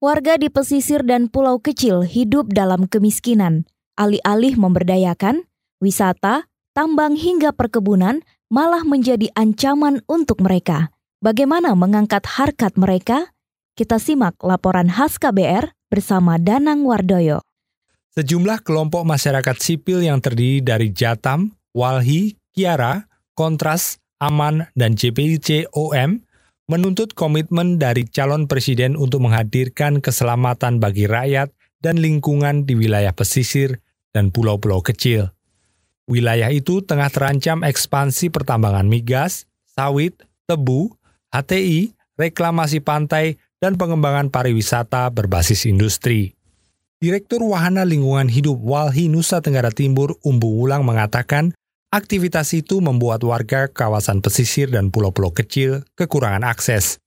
Warga di pesisir dan pulau kecil hidup dalam kemiskinan. Alih-alih memberdayakan, wisata, tambang hingga perkebunan malah menjadi ancaman untuk mereka. Bagaimana mengangkat harkat mereka? Kita simak laporan khas KBR bersama Danang Wardoyo. Sejumlah kelompok masyarakat sipil yang terdiri dari Jatam, Walhi, Kiara, Kontras, Aman, dan JPIC-OM menuntut komitmen dari calon presiden untuk menghadirkan keselamatan bagi rakyat dan lingkungan di wilayah pesisir dan pulau-pulau kecil. Wilayah itu tengah terancam ekspansi pertambangan migas, sawit, tebu, HTI, reklamasi pantai, dan pengembangan pariwisata berbasis industri. Direktur Wahana Lingkungan Hidup Walhi Nusa Tenggara Timur Umbu Wulang mengatakan Aktivitas itu membuat warga kawasan pesisir dan pulau-pulau kecil kekurangan akses.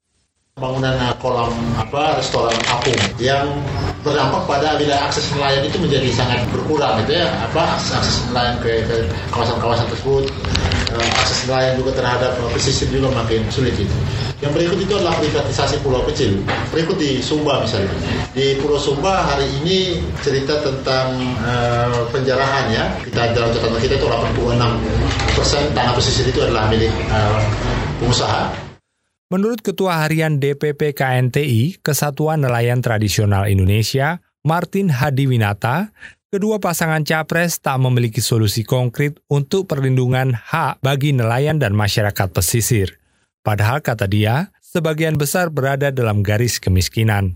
Bangunan kolam apa restoran apung yang berdampak pada wilayah akses nelayan itu menjadi sangat berkurang gitu ya apa akses, nelayan ke, kawasan-kawasan tersebut uh, akses nelayan juga terhadap pesisir juga makin sulit itu. Yang berikut itu adalah privatisasi pulau kecil. Berikut di Sumba misalnya. Di Pulau Sumba hari ini cerita tentang uh, penjarahan ya. Kita dalam catatan kita itu 86 persen tanah pesisir itu adalah milik uh, pengusaha. Menurut Ketua Harian DPP KNTI, Kesatuan Nelayan Tradisional Indonesia, Martin Hadiwinata, kedua pasangan capres tak memiliki solusi konkret untuk perlindungan hak bagi nelayan dan masyarakat pesisir. Padahal kata dia, sebagian besar berada dalam garis kemiskinan.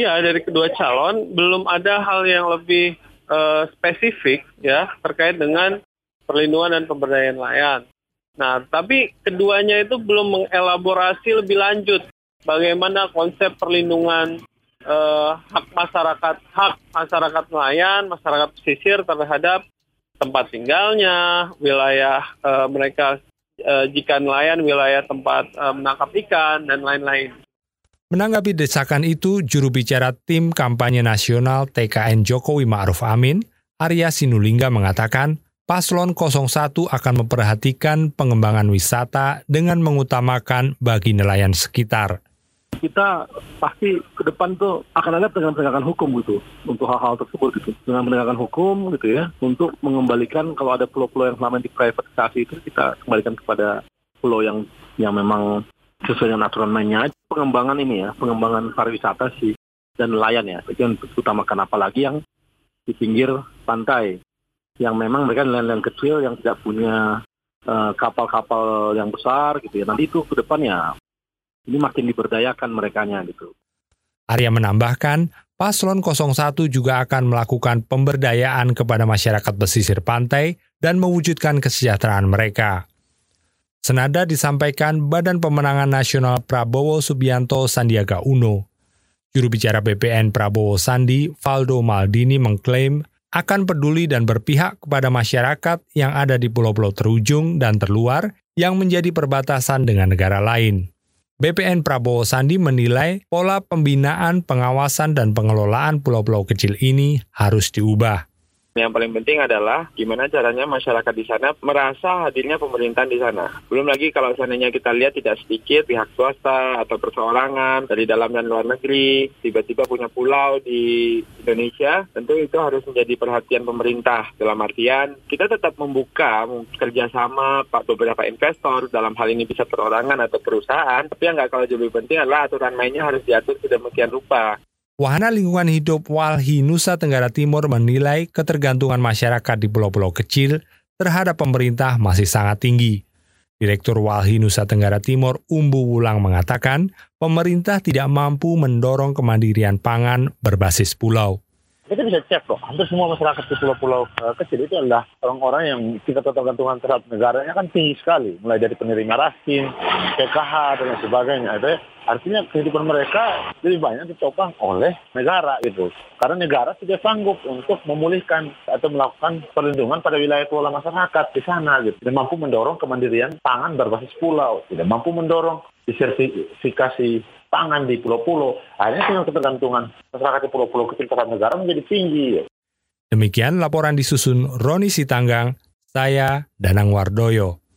Iya, dari kedua calon belum ada hal yang lebih uh, spesifik ya terkait dengan perlindungan dan pemberdayaan nelayan. Nah, tapi keduanya itu belum mengelaborasi lebih lanjut bagaimana konsep perlindungan uh, hak masyarakat, hak masyarakat nelayan, masyarakat pesisir terhadap tempat tinggalnya, wilayah uh, mereka uh, jika nelayan wilayah tempat uh, menangkap ikan dan lain-lain. Menanggapi desakan itu, juru bicara tim kampanye nasional TKN Jokowi Ma'ruf Amin, Arya Sinulinga mengatakan, Paslon 01 akan memperhatikan pengembangan wisata dengan mengutamakan bagi nelayan sekitar. Kita pasti ke depan tuh akan ada dengan penegakan hukum gitu untuk hal-hal tersebut gitu. Dengan penegakan hukum gitu ya untuk mengembalikan kalau ada pulau-pulau yang selama ini privatisasi itu kita kembalikan kepada pulau yang yang memang sesuai dengan aturan mainnya. Pengembangan ini ya pengembangan pariwisata sih dan nelayan ya itu yang utamakan. Apalagi yang di pinggir pantai yang memang mereka nelayan-nelayan kecil yang tidak punya eh, kapal-kapal uh, yang besar gitu ya nanti itu ke depannya ini makin diberdayakan merekanya gitu. Arya menambahkan, Paslon 01 juga akan melakukan pemberdayaan kepada masyarakat pesisir pantai dan mewujudkan kesejahteraan mereka. Senada disampaikan Badan Pemenangan Nasional Prabowo Subianto Sandiaga Uno. Juru bicara BPN Prabowo Sandi, Valdo Maldini mengklaim akan peduli dan berpihak kepada masyarakat yang ada di pulau-pulau terujung dan terluar yang menjadi perbatasan dengan negara lain. BPN Prabowo Sandi menilai pola pembinaan, pengawasan, dan pengelolaan pulau-pulau kecil ini harus diubah. Yang paling penting adalah gimana caranya masyarakat di sana merasa hadirnya pemerintahan di sana. Belum lagi kalau seandainya kita lihat tidak sedikit pihak swasta atau perseorangan dari dalam dan luar negeri tiba-tiba punya pulau di Indonesia, tentu itu harus menjadi perhatian pemerintah. Dalam artian kita tetap membuka kerjasama pak beberapa investor dalam hal ini bisa perorangan atau perusahaan, tapi yang nggak kalau lebih penting adalah aturan mainnya harus diatur sedemikian rupa. Wahana Lingkungan Hidup Walhi Nusa Tenggara Timur menilai ketergantungan masyarakat di pulau-pulau kecil terhadap pemerintah masih sangat tinggi. Direktur Walhi Nusa Tenggara Timur Umbu Wulang mengatakan, pemerintah tidak mampu mendorong kemandirian pangan berbasis pulau kita bisa cek kok hampir semua masyarakat di pulau-pulau uh, kecil itu adalah orang-orang yang tingkat ketergantungan terhadap negaranya kan tinggi sekali. Mulai dari penerima raskin, PKH dan sebagainya. Itu ya. artinya kehidupan mereka lebih banyak ditopang oleh negara gitu. Karena negara tidak sanggup untuk memulihkan atau melakukan perlindungan pada wilayah pulau masyarakat di sana gitu. Dan mampu mendorong kemandirian pangan berbasis pulau. Tidak mampu mendorong disertifikasi pangan di pulau-pulau. Akhirnya tinggal ketergantungan masyarakat di pulau-pulau kecil terhadap negara menjadi tinggi. Demikian laporan disusun Roni Sitanggang, saya Danang Wardoyo.